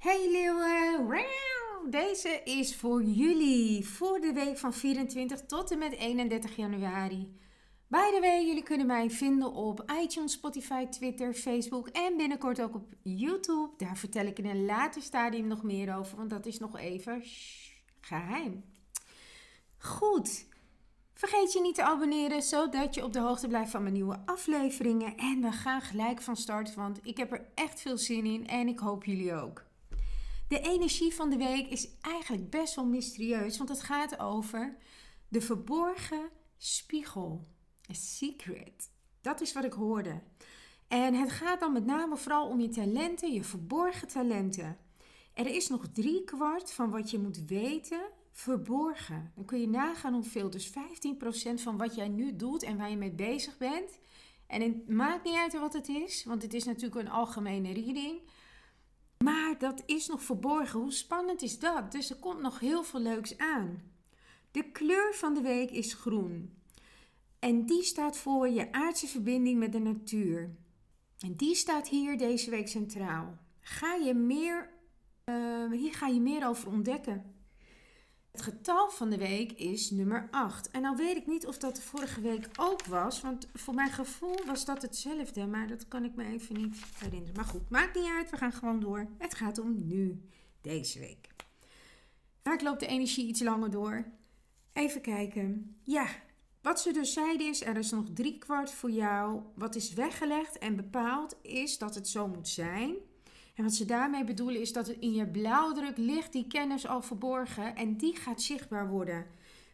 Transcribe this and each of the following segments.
Hey leeuwen! Deze is voor jullie voor de week van 24 tot en met 31 januari. By the way, jullie kunnen mij vinden op iTunes, Spotify, Twitter, Facebook en binnenkort ook op YouTube. Daar vertel ik in een later stadium nog meer over, want dat is nog even geheim. Goed, vergeet je niet te abonneren, zodat je op de hoogte blijft van mijn nieuwe afleveringen. En we gaan gelijk van start, want ik heb er echt veel zin in en ik hoop jullie ook. De energie van de week is eigenlijk best wel mysterieus, want het gaat over de verborgen spiegel. A secret. Dat is wat ik hoorde. En het gaat dan met name vooral om je talenten, je verborgen talenten. Er is nog drie kwart van wat je moet weten verborgen. Dan kun je nagaan hoeveel. Dus 15% van wat jij nu doet en waar je mee bezig bent. En het maakt niet uit wat het is, want het is natuurlijk een algemene reading. Maar dat is nog verborgen. Hoe spannend is dat? Dus er komt nog heel veel leuks aan. De kleur van de week is groen. En die staat voor je aardse verbinding met de natuur. En die staat hier deze week centraal. Ga je meer, uh, hier ga je meer over ontdekken. Het getal van de week is nummer 8. En nou weet ik niet of dat de vorige week ook was. Want voor mijn gevoel was dat hetzelfde. Maar dat kan ik me even niet herinneren. Maar goed, maakt niet uit. We gaan gewoon door. Het gaat om nu, deze week. Vaak loopt de energie iets langer door. Even kijken. Ja, wat ze dus zeiden is, er is nog drie kwart voor jou. Wat is weggelegd en bepaald is dat het zo moet zijn. En wat ze daarmee bedoelen is dat in je blauwdruk ligt die kennis al verborgen en die gaat zichtbaar worden.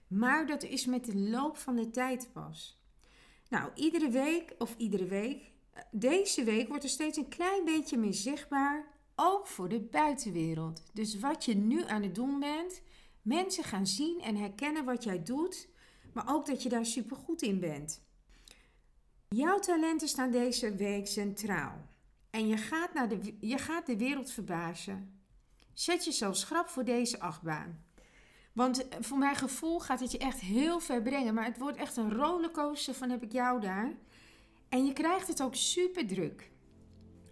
Maar dat is met de loop van de tijd pas. Nou, iedere week of iedere week, deze week wordt er steeds een klein beetje meer zichtbaar, ook voor de buitenwereld. Dus wat je nu aan het doen bent, mensen gaan zien en herkennen wat jij doet, maar ook dat je daar supergoed in bent. Jouw talenten staan deze week centraal. En je gaat, naar de, je gaat de wereld verbazen. Zet jezelf schrap voor deze achtbaan. Want eh, voor mijn gevoel gaat het je echt heel ver brengen. Maar het wordt echt een rollercoaster van heb ik jou daar. En je krijgt het ook super druk.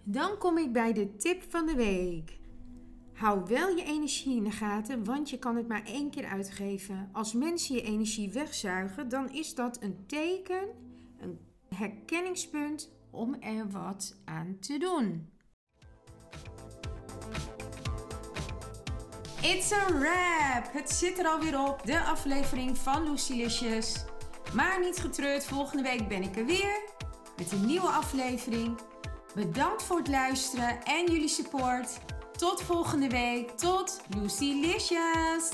Dan kom ik bij de tip van de week. Hou wel je energie in de gaten, want je kan het maar één keer uitgeven. Als mensen je energie wegzuigen, dan is dat een teken, een herkenningspunt om er wat aan te doen. It's a wrap! Het zit er alweer op, de aflevering van Lucilicious. Maar niet getreurd, volgende week ben ik er weer met een nieuwe aflevering. Bedankt voor het luisteren en jullie support. Tot volgende week. Tot Lucilicious!